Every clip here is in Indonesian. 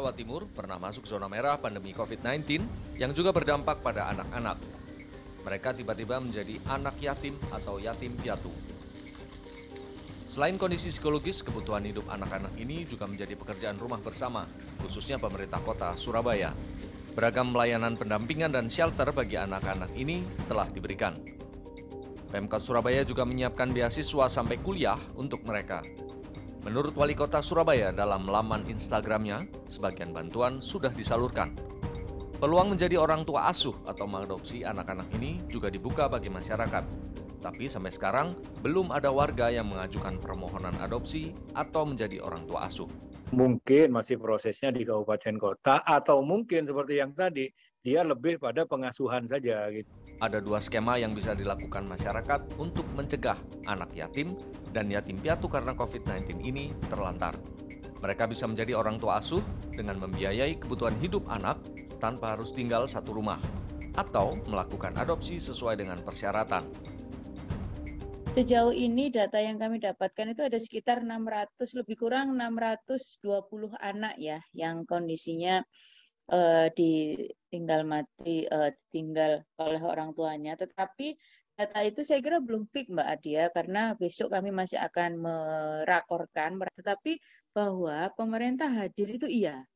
Jawa Timur pernah masuk zona merah pandemi COVID-19 yang juga berdampak pada anak-anak. Mereka tiba-tiba menjadi anak yatim atau yatim piatu. Selain kondisi psikologis, kebutuhan hidup anak-anak ini juga menjadi pekerjaan rumah bersama, khususnya pemerintah kota Surabaya. Beragam pelayanan pendampingan dan shelter bagi anak-anak ini telah diberikan. Pemkot Surabaya juga menyiapkan beasiswa sampai kuliah untuk mereka. Menurut Wali Kota Surabaya dalam laman Instagramnya, sebagian bantuan sudah disalurkan. Peluang menjadi orang tua asuh atau mengadopsi anak-anak ini juga dibuka bagi masyarakat. Tapi sampai sekarang belum ada warga yang mengajukan permohonan adopsi atau menjadi orang tua asuh. Mungkin masih prosesnya di kabupaten kota atau mungkin seperti yang tadi dia lebih pada pengasuhan saja gitu. Ada dua skema yang bisa dilakukan masyarakat untuk mencegah anak yatim dan yatim piatu karena COVID-19 ini terlantar. Mereka bisa menjadi orang tua asuh dengan membiayai kebutuhan hidup anak tanpa harus tinggal satu rumah, atau melakukan adopsi sesuai dengan persyaratan. Sejauh ini data yang kami dapatkan itu ada sekitar 600 lebih kurang 620 anak ya yang kondisinya uh, ditinggal mati, uh, tinggal oleh orang tuanya. Tetapi data itu saya kira belum fix Mbak Adia karena besok kami masih akan merakorkan. Tetapi bahwa pemerintah hadir itu iya.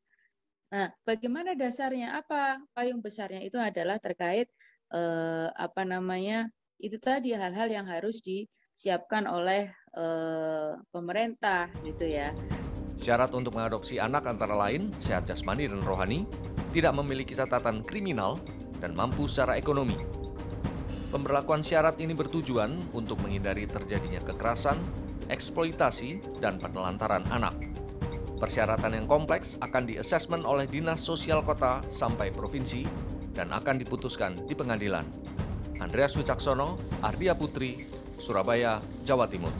Nah, bagaimana dasarnya? Apa payung besarnya itu adalah terkait eh, apa namanya itu tadi hal-hal yang harus disiapkan oleh eh, pemerintah gitu ya. Syarat untuk mengadopsi anak antara lain sehat jasmani dan rohani, tidak memiliki catatan kriminal, dan mampu secara ekonomi. Pemberlakuan syarat ini bertujuan untuk menghindari terjadinya kekerasan, eksploitasi, dan penelantaran anak. Persyaratan yang kompleks akan diasesmen oleh Dinas Sosial Kota sampai Provinsi dan akan diputuskan di pengadilan. Andreas Wicaksono, Ardia Putri, Surabaya, Jawa Timur.